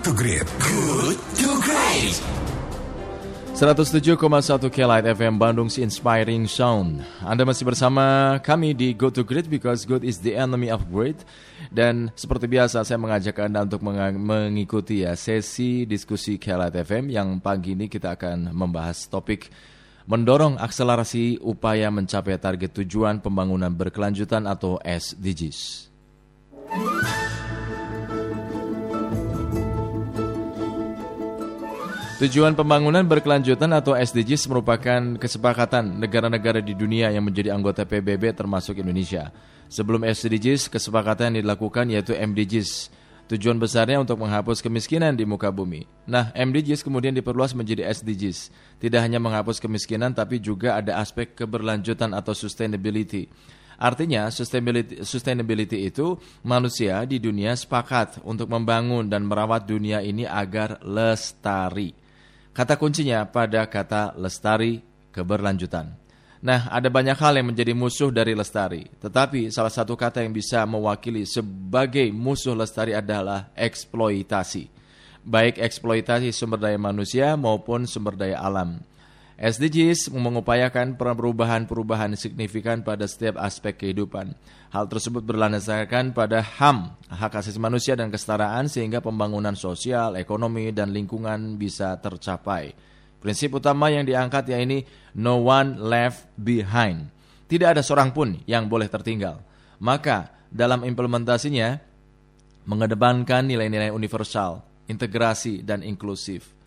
to Great. Good to Great. 107,1 Kelight FM Bandung si Inspiring Sound. Anda masih bersama kami di Go to Great because good is the enemy of great. Dan seperti biasa saya mengajak Anda untuk mengikuti ya sesi diskusi Kelight FM yang pagi ini kita akan membahas topik mendorong akselerasi upaya mencapai target tujuan pembangunan berkelanjutan atau SDGs. Tujuan pembangunan berkelanjutan atau SDGs merupakan kesepakatan negara-negara di dunia yang menjadi anggota PBB termasuk Indonesia. Sebelum SDGs, kesepakatan yang dilakukan yaitu MDGs. Tujuan besarnya untuk menghapus kemiskinan di muka bumi. Nah, MDGs kemudian diperluas menjadi SDGs. Tidak hanya menghapus kemiskinan, tapi juga ada aspek keberlanjutan atau sustainability. Artinya, sustainability, sustainability itu manusia di dunia sepakat untuk membangun dan merawat dunia ini agar lestari. Kata kuncinya pada kata lestari keberlanjutan. Nah, ada banyak hal yang menjadi musuh dari lestari, tetapi salah satu kata yang bisa mewakili sebagai musuh lestari adalah eksploitasi. Baik eksploitasi sumber daya manusia maupun sumber daya alam. SDGs mengupayakan perubahan-perubahan signifikan pada setiap aspek kehidupan. Hal tersebut berlandaskan pada HAM, hak asasi manusia dan kesetaraan sehingga pembangunan sosial, ekonomi, dan lingkungan bisa tercapai. Prinsip utama yang diangkat yaitu no one left behind. Tidak ada seorang pun yang boleh tertinggal. Maka dalam implementasinya mengedepankan nilai-nilai universal, integrasi, dan inklusif.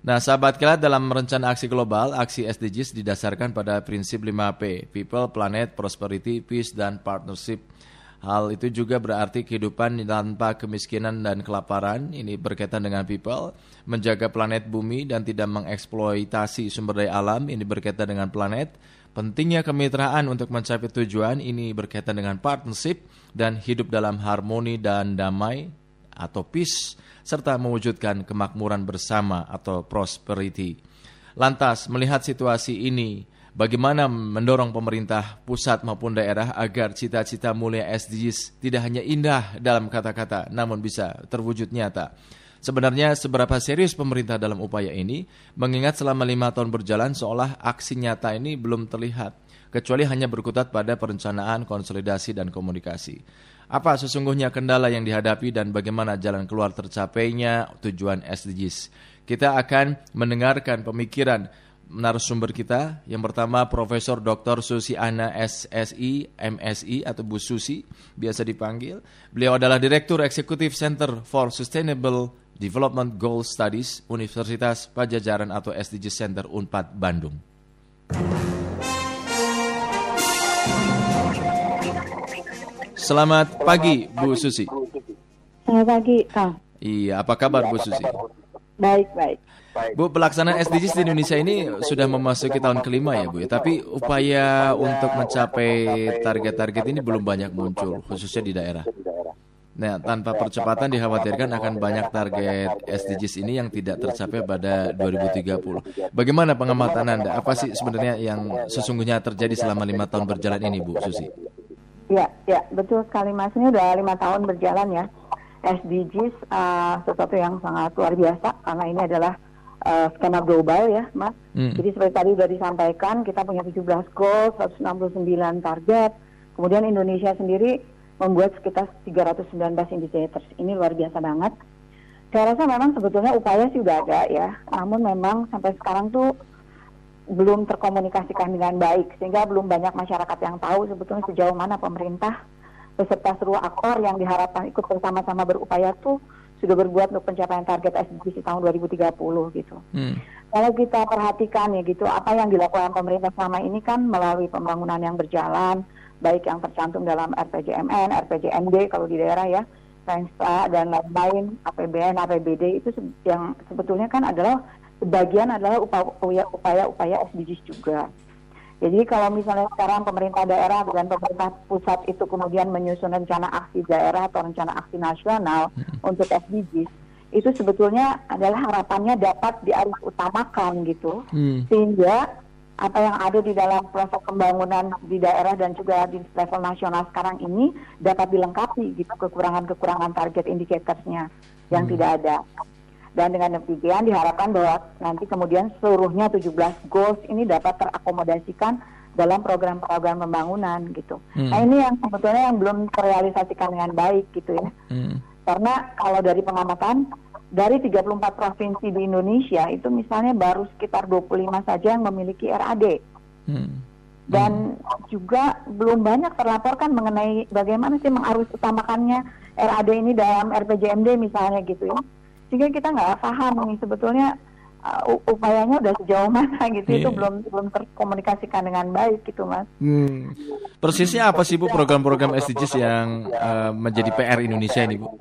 Nah, sahabat kilat dalam rencana aksi global, aksi SDGs didasarkan pada prinsip 5P, People, Planet, Prosperity, Peace, dan Partnership. Hal itu juga berarti kehidupan tanpa kemiskinan dan kelaparan, ini berkaitan dengan people, menjaga planet bumi dan tidak mengeksploitasi sumber daya alam, ini berkaitan dengan planet, pentingnya kemitraan untuk mencapai tujuan, ini berkaitan dengan partnership, dan hidup dalam harmoni dan damai, atau peace, serta mewujudkan kemakmuran bersama atau prosperity. Lantas, melihat situasi ini, bagaimana mendorong pemerintah pusat maupun daerah agar cita-cita mulia SDGs tidak hanya indah dalam kata-kata, namun bisa terwujud nyata. Sebenarnya seberapa serius pemerintah dalam upaya ini, mengingat selama lima tahun berjalan seolah aksi nyata ini belum terlihat, kecuali hanya berkutat pada perencanaan, konsolidasi, dan komunikasi. Apa sesungguhnya kendala yang dihadapi dan bagaimana jalan keluar tercapainya tujuan SDGs? Kita akan mendengarkan pemikiran narasumber kita. Yang pertama Profesor Dr. Susi Ana SSI, MSI atau Bu Susi biasa dipanggil. Beliau adalah Direktur Eksekutif Center for Sustainable Development Goal Studies Universitas Pajajaran atau SDG Center Unpad Bandung. Selamat pagi Bu Susi. Selamat pagi, Kang. Iya, apa kabar Bu Susi? Baik, baik. Bu, pelaksanaan SDGs di Indonesia ini sudah memasuki tahun kelima ya Bu ya. Tapi upaya untuk mencapai target-target ini belum banyak muncul, khususnya di daerah. Nah, tanpa percepatan dikhawatirkan akan banyak target SDGs ini yang tidak tercapai pada 2030. Bagaimana pengamatan Anda? Apa sih sebenarnya yang sesungguhnya terjadi selama lima tahun berjalan ini, Bu Susi? Ya, ya betul sekali Mas. Ini udah lima tahun berjalan ya. SDGs uh, sesuatu yang sangat luar biasa karena ini adalah uh, skema global ya, Mas. Hmm. Jadi seperti tadi sudah disampaikan, kita punya 17 goal, 169 target. Kemudian Indonesia sendiri membuat sekitar 319 indicators. Ini luar biasa banget. Saya rasa memang sebetulnya upaya sih sudah ada ya. Namun memang sampai sekarang tuh belum terkomunikasikan dengan baik sehingga belum banyak masyarakat yang tahu sebetulnya sejauh mana pemerintah beserta seluruh aktor yang diharapkan ikut bersama-sama berupaya tuh sudah berbuat untuk pencapaian target SDGs di tahun 2030 gitu. Hmm. Kalau kita perhatikan ya gitu apa yang dilakukan pemerintah selama ini kan melalui pembangunan yang berjalan baik yang tercantum dalam RPJMN, RPJMD kalau di daerah ya, Pengsa dan lain-lain, APBN, APBD itu yang sebetulnya kan adalah sebagian adalah upaya-upaya SDGs juga. Jadi kalau misalnya sekarang pemerintah daerah dan pemerintah pusat itu kemudian menyusun rencana aksi daerah atau rencana aksi nasional hmm. untuk SDGs, itu sebetulnya adalah harapannya dapat diarus utamakan gitu, hmm. sehingga apa yang ada di dalam proses pembangunan di daerah dan juga di level nasional sekarang ini dapat dilengkapi gitu kekurangan-kekurangan target indicatorsnya yang hmm. tidak ada. Dan dengan demikian diharapkan bahwa nanti kemudian seluruhnya 17 goals ini dapat terakomodasikan dalam program-program pembangunan gitu. Hmm. Nah ini yang sebetulnya yang belum terrealisasikan dengan baik gitu ya. Hmm. Karena kalau dari pengamatan dari 34 provinsi di Indonesia itu misalnya baru sekitar 25 saja yang memiliki RAD. Hmm. Dan hmm. juga belum banyak terlaporkan mengenai bagaimana sih mengarus utamakannya RAD ini dalam RPJMD misalnya gitu ya sehingga kita nggak paham nih sebetulnya uh, upayanya udah sejauh mana gitu yeah. itu belum belum terkomunikasikan dengan baik gitu mas. Hmm. Persisnya apa sih bu program-program SDGs yang uh, menjadi PR Indonesia ini bu?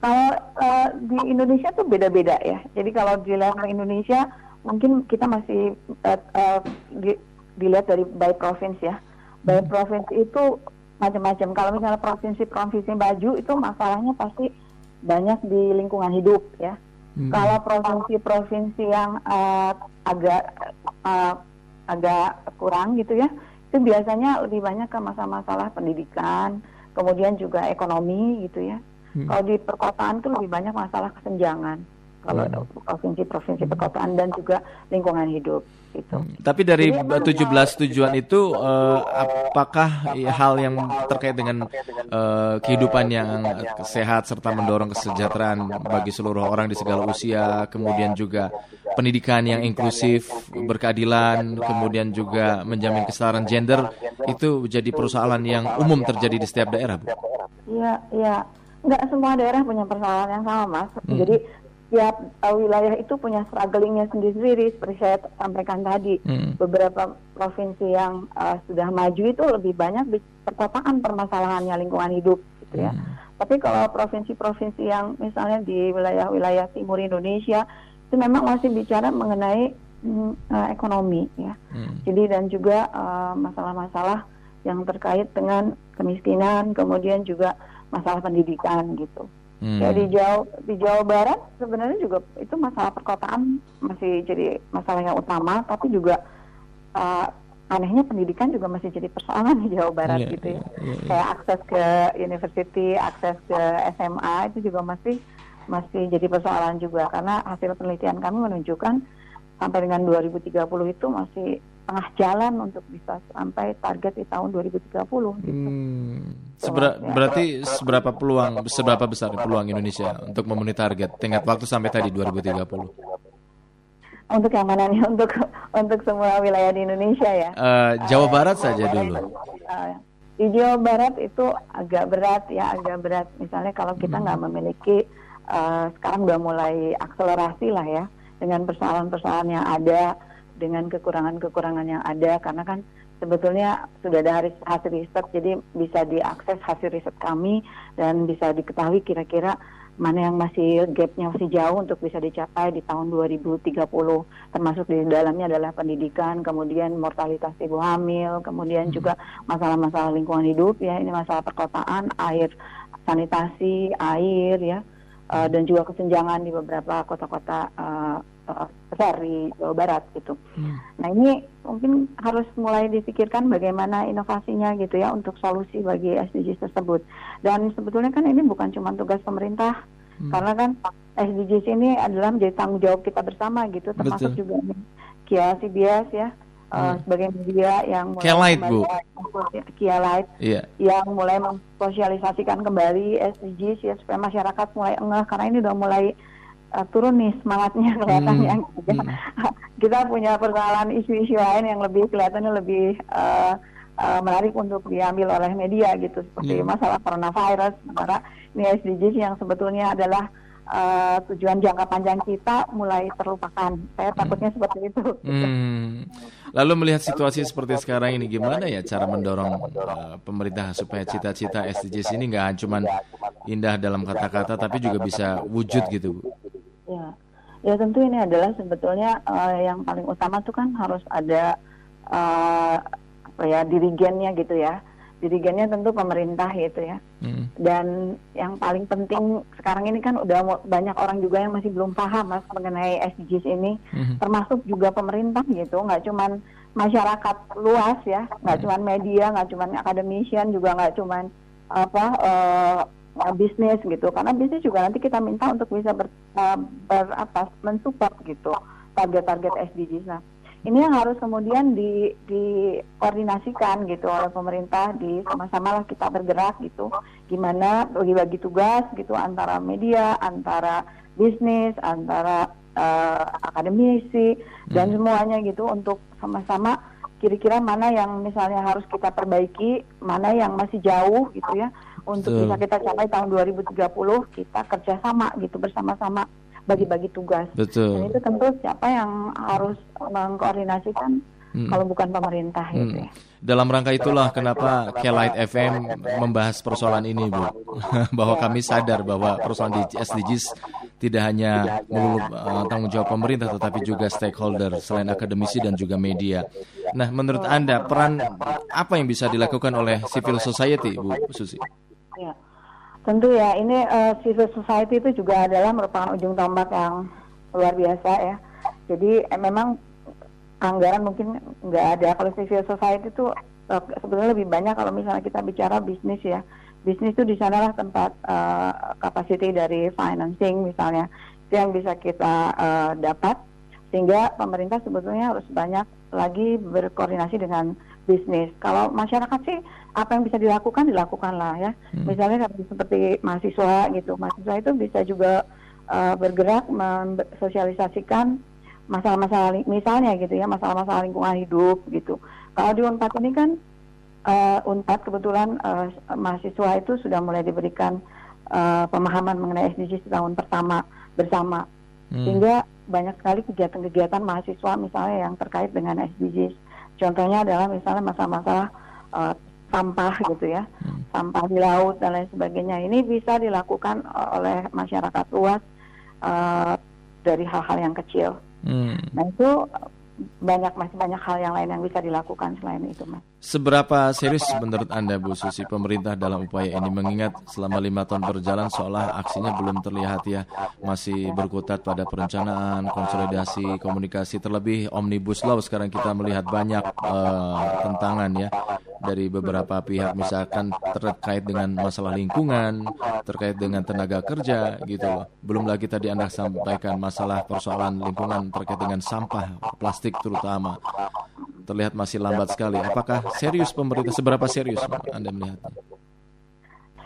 Kalau uh, di Indonesia tuh beda-beda ya. Jadi kalau di level Indonesia mungkin kita masih uh, uh, di, dilihat dari by province ya. By hmm. province itu macam-macam. Kalau misalnya provinsi-provinsi baju itu masalahnya pasti banyak di lingkungan hidup ya. Hmm. Kalau provinsi-provinsi yang uh, agak uh, agak kurang gitu ya, itu biasanya lebih banyak ke masalah-masalah pendidikan, kemudian juga ekonomi gitu ya. Hmm. Kalau di perkotaan itu lebih banyak masalah kesenjangan kalau hmm. provinsi-provinsi perkotaan dan juga lingkungan hidup gitu. Hmm. Tapi dari Jadi, 17 tujuan itu uh, apakah hal yang terkait dengan uh, kehidupan yang sehat serta mendorong kesejahteraan bagi seluruh orang di segala usia, kemudian juga pendidikan yang inklusif, berkeadilan, kemudian juga menjamin kesetaraan gender itu jadi persoalan yang umum terjadi di setiap daerah, Bu? Iya, iya. Enggak semua daerah punya persoalan yang sama, Mas. Hmm. Jadi tiap uh, wilayah itu punya strugglingnya sendiri seperti saya sampaikan tadi hmm. beberapa provinsi yang uh, sudah maju itu lebih banyak di perkotaan permasalahannya lingkungan hidup gitu ya hmm. tapi kalau provinsi-provinsi yang misalnya di wilayah-wilayah timur Indonesia itu memang masih bicara mengenai uh, ekonomi ya hmm. jadi dan juga masalah-masalah uh, yang terkait dengan kemiskinan kemudian juga masalah pendidikan gitu Hmm. Ya di Jawa di Jawa Barat sebenarnya juga itu masalah perkotaan masih jadi masalah yang utama, tapi juga uh, anehnya pendidikan juga masih jadi persoalan di Jawa Barat yeah, gitu ya. Yeah, yeah, yeah. Kayak akses ke university, akses ke SMA itu juga masih masih jadi persoalan juga karena hasil penelitian kami menunjukkan sampai dengan 2030 itu masih tengah jalan untuk bisa sampai target di tahun 2030 gitu. Hmm. Sebera ya. Berarti seberapa peluang seberapa besar peluang Indonesia untuk memenuhi target tingkat waktu sampai tadi 2030? Untuk yang mana nih? Untuk untuk semua wilayah di Indonesia ya? Uh, Jawa uh, Barat saja Jawa dulu. Uh, di Jawa Barat itu agak berat ya, agak berat. Misalnya kalau kita hmm. nggak hmm. memiliki uh, sekarang udah mulai akselerasi lah ya dengan persoalan-persoalan yang ada dengan kekurangan-kekurangan yang ada karena kan sebetulnya sudah ada hasil riset jadi bisa diakses hasil riset kami dan bisa diketahui kira-kira mana yang masih gapnya masih jauh untuk bisa dicapai di tahun 2030 termasuk di dalamnya adalah pendidikan kemudian mortalitas ibu hamil kemudian hmm. juga masalah-masalah lingkungan hidup ya ini masalah perkotaan air sanitasi air ya uh, dan juga kesenjangan di beberapa kota-kota uh, besar di Jawa Barat gitu. Hmm. Nah ini mungkin harus mulai dipikirkan bagaimana inovasinya gitu ya untuk solusi bagi SDGs tersebut. Dan sebetulnya kan ini bukan cuma tugas pemerintah, hmm. karena kan SDGs ini adalah menjadi tanggung jawab kita bersama gitu, termasuk Betul. juga Kia CBS ya. Uh, hmm. sebagai media yang mulai Light, Bu. Kia Light yeah. yang mulai mensosialisasikan kembali SDGs ya supaya masyarakat mulai enggak karena ini udah mulai uh, turun nih semangatnya kelihatannya. Hmm. Gitu. Hmm. Kita punya persoalan isu-isu lain yang lebih kelihatannya lebih uh, uh, menarik untuk diambil oleh media gitu seperti yeah. masalah coronavirus. Sementara ini SDGs yang sebetulnya adalah uh, tujuan jangka panjang kita mulai terlupakan. Saya takutnya hmm. seperti itu. Hmm. Lalu melihat situasi seperti sekarang ini gimana ya cara mendorong uh, pemerintah supaya cita-cita SDGs ini nggak cuma indah dalam kata-kata tapi juga bisa wujud gitu, Bu? Ya, ya tentu ini adalah sebetulnya uh, yang paling utama tuh kan harus ada uh, apa ya dirigennya gitu ya. Dirigennya tentu pemerintah gitu ya. Hmm. Dan yang paling penting sekarang ini kan udah banyak orang juga yang masih belum paham mas mengenai SDGs ini, hmm. termasuk juga pemerintah gitu, nggak cuman masyarakat luas ya, nggak hmm. cuma media, nggak cuma akademisian, juga nggak cuma apa uh, bisnis gitu. Karena bisnis juga nanti kita minta untuk bisa ber, uh, ber apa mensupport gitu target-target SDGs. Nah, ini yang harus kemudian di dikoordinasikan gitu oleh pemerintah di sama-sama lah kita bergerak gitu gimana bagi-bagi tugas gitu antara media antara bisnis antara uh, akademisi hmm. dan semuanya gitu untuk sama-sama kira-kira mana yang misalnya harus kita perbaiki mana yang masih jauh gitu ya untuk Betul. bisa kita capai tahun 2030 kita kerjasama gitu bersama-sama bagi-bagi tugas. Betul. Dan itu tentu siapa yang harus mengkoordinasikan hmm. kalau bukan pemerintah gitu hmm. gitu ya. Dalam rangka itulah kenapa Kelight FM membahas persoalan ini, Bu. bahwa kami sadar bahwa persoalan di SDGs tidak hanya melulu uh, tanggung jawab pemerintah tetapi juga stakeholder selain akademisi dan juga media. Nah, menurut Anda peran apa yang bisa dilakukan oleh civil society, Bu Susi? Ya. Tentu ya, ini uh, civil society itu juga adalah merupakan ujung tombak yang luar biasa ya. Jadi eh, memang anggaran mungkin nggak ada. Kalau civil society itu uh, sebenarnya lebih banyak kalau misalnya kita bicara bisnis ya. Bisnis itu di sanalah tempat uh, dari financing misalnya itu yang bisa kita uh, dapat sehingga pemerintah sebetulnya harus banyak lagi berkoordinasi dengan bisnis. Kalau masyarakat sih apa yang bisa dilakukan dilakukanlah ya. Hmm. Misalnya seperti mahasiswa gitu, mahasiswa itu bisa juga uh, bergerak mensosialisasikan masalah-masalah misalnya gitu ya, masalah-masalah lingkungan hidup gitu. Kalau di Unpad ini kan uh, Unpad kebetulan uh, mahasiswa itu sudah mulai diberikan uh, pemahaman mengenai SDGs tahun pertama bersama. Hmm. Sehingga banyak sekali kegiatan-kegiatan mahasiswa misalnya yang terkait dengan SDGs. Contohnya adalah misalnya masalah-masalah uh, sampah gitu ya, hmm. sampah di laut dan lain sebagainya. Ini bisa dilakukan oleh masyarakat luas uh, dari hal-hal yang kecil. Hmm. Nah itu banyak masih banyak hal yang lain yang bisa dilakukan selain itu, mas. Seberapa serius menurut anda, Bu Susi, pemerintah dalam upaya ini mengingat selama lima tahun berjalan seolah aksinya belum terlihat ya, masih berkutat pada perencanaan, konsolidasi, komunikasi, terlebih omnibus law sekarang kita melihat banyak uh, tentangan ya dari beberapa pihak misalkan terkait dengan masalah lingkungan, terkait dengan tenaga kerja gitu loh. Belum lagi tadi Anda sampaikan masalah persoalan lingkungan terkait dengan sampah plastik terutama. Terlihat masih lambat sekali. Apakah serius pemerintah seberapa serius Anda melihatnya?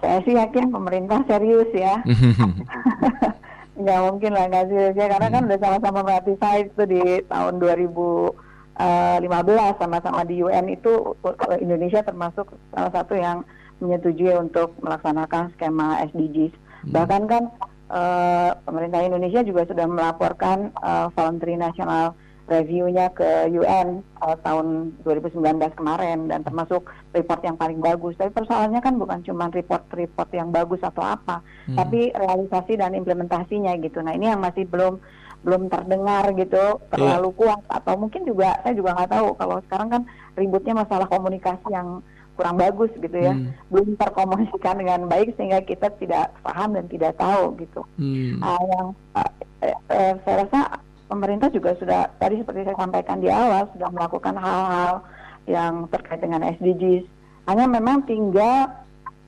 Saya sih yakin pemerintah serius ya. nggak mungkin lah nggak serius ya karena kan udah sama-sama meratifikasi itu di tahun 2000 15 eh, sama-sama di UN itu uh, Indonesia termasuk salah satu yang menyetujui untuk melaksanakan skema SDGs. Hmm. Bahkan kan uh, pemerintah Indonesia juga sudah melaporkan uh, voluntary national review-nya ke UN uh, tahun 2019 kemarin dan termasuk report yang paling bagus. Tapi persoalannya kan bukan cuma report-report yang bagus atau apa, hmm. tapi realisasi dan implementasinya gitu. Nah ini yang masih belum belum terdengar gitu terlalu yeah. kuat atau mungkin juga saya juga nggak tahu kalau sekarang kan ributnya masalah komunikasi yang kurang bagus gitu ya hmm. belum terkomunikasikan dengan baik sehingga kita tidak paham dan tidak tahu gitu hmm. uh, yang uh, uh, saya rasa pemerintah juga sudah tadi seperti saya sampaikan di awal sudah melakukan hal-hal yang terkait dengan SDGs hanya memang tinggal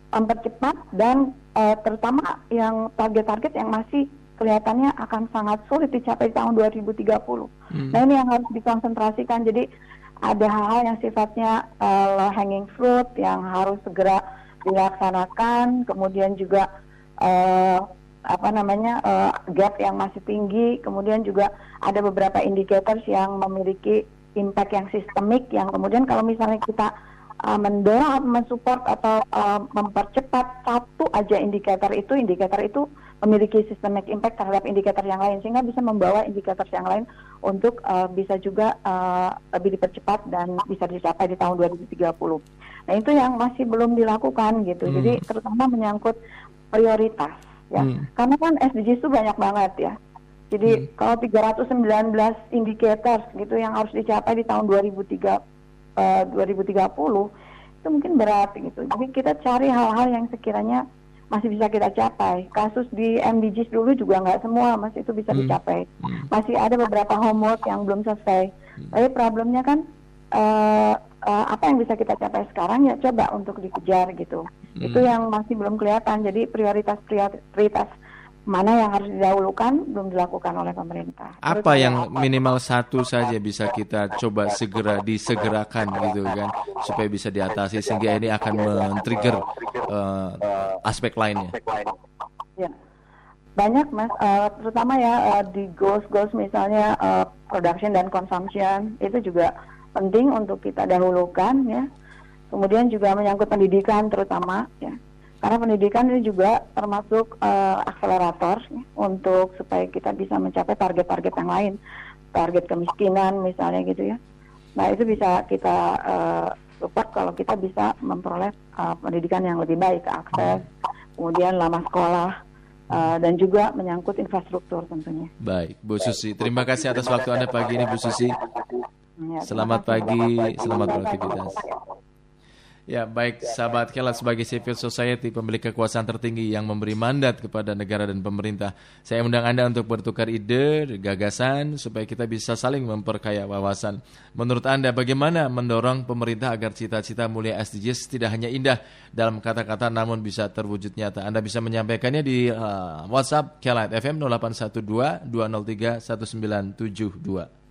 mempercepat dan uh, terutama yang target-target yang masih kelihatannya akan sangat sulit dicapai tahun 2030. Hmm. Nah ini yang harus dikonsentrasikan. Jadi ada hal-hal yang sifatnya uh, hanging fruit yang harus segera dilaksanakan. Kemudian juga uh, apa namanya uh, gap yang masih tinggi. Kemudian juga ada beberapa indicators yang memiliki impact yang sistemik. Yang kemudian kalau misalnya kita uh, mendorong atau mensupport atau uh, mempercepat satu aja indikator itu, indikator itu memiliki systemic impact terhadap indikator yang lain sehingga bisa membawa indikator yang lain untuk uh, bisa juga uh, lebih dipercepat dan bisa dicapai di tahun 2030. Nah itu yang masih belum dilakukan gitu. Hmm. Jadi terutama menyangkut prioritas ya. Hmm. Karena kan SDGs itu banyak banget ya. Jadi hmm. kalau 319 indikator gitu yang harus dicapai di tahun 2003 uh, 2030 itu mungkin berat gitu. Jadi kita cari hal-hal yang sekiranya masih bisa kita capai. Kasus di MDGs dulu juga nggak semua mas itu bisa hmm. dicapai. Hmm. Masih ada beberapa homework yang belum selesai. Hmm. Tapi problemnya kan uh, uh, apa yang bisa kita capai sekarang ya coba untuk dikejar gitu. Hmm. Itu yang masih belum kelihatan. Jadi prioritas prioritas mana yang harus didahulukan belum dilakukan oleh pemerintah. Apa Terus yang apa? minimal satu saja bisa kita coba segera disegerakan gitu kan supaya bisa diatasi sehingga ini akan men-trigger uh, aspek lainnya. Ya. Banyak mas, uh, terutama ya uh, di goals goals misalnya uh, production dan consumption itu juga penting untuk kita dahulukan ya. Kemudian juga menyangkut pendidikan terutama ya karena pendidikan ini juga termasuk uh, akselerator ya, untuk supaya kita bisa mencapai target-target yang lain, target kemiskinan misalnya gitu ya. Nah itu bisa kita uh, support kalau kita bisa memperoleh uh, pendidikan yang lebih baik, akses, kemudian lama sekolah, uh, dan juga menyangkut infrastruktur tentunya. Baik, Bu Susi, terima kasih atas waktu Anda pagi ini, Bu Susi. Ya, selamat pagi, selamat beraktivitas. Ya, baik sahabat Kelat sebagai civil society pemilik kekuasaan tertinggi yang memberi mandat kepada negara dan pemerintah. Saya undang Anda untuk bertukar ide, gagasan supaya kita bisa saling memperkaya wawasan. Menurut Anda bagaimana mendorong pemerintah agar cita-cita mulia SDGs tidak hanya indah dalam kata-kata namun bisa terwujud nyata? Anda bisa menyampaikannya di uh, WhatsApp Kelat FM 0812 203 1972.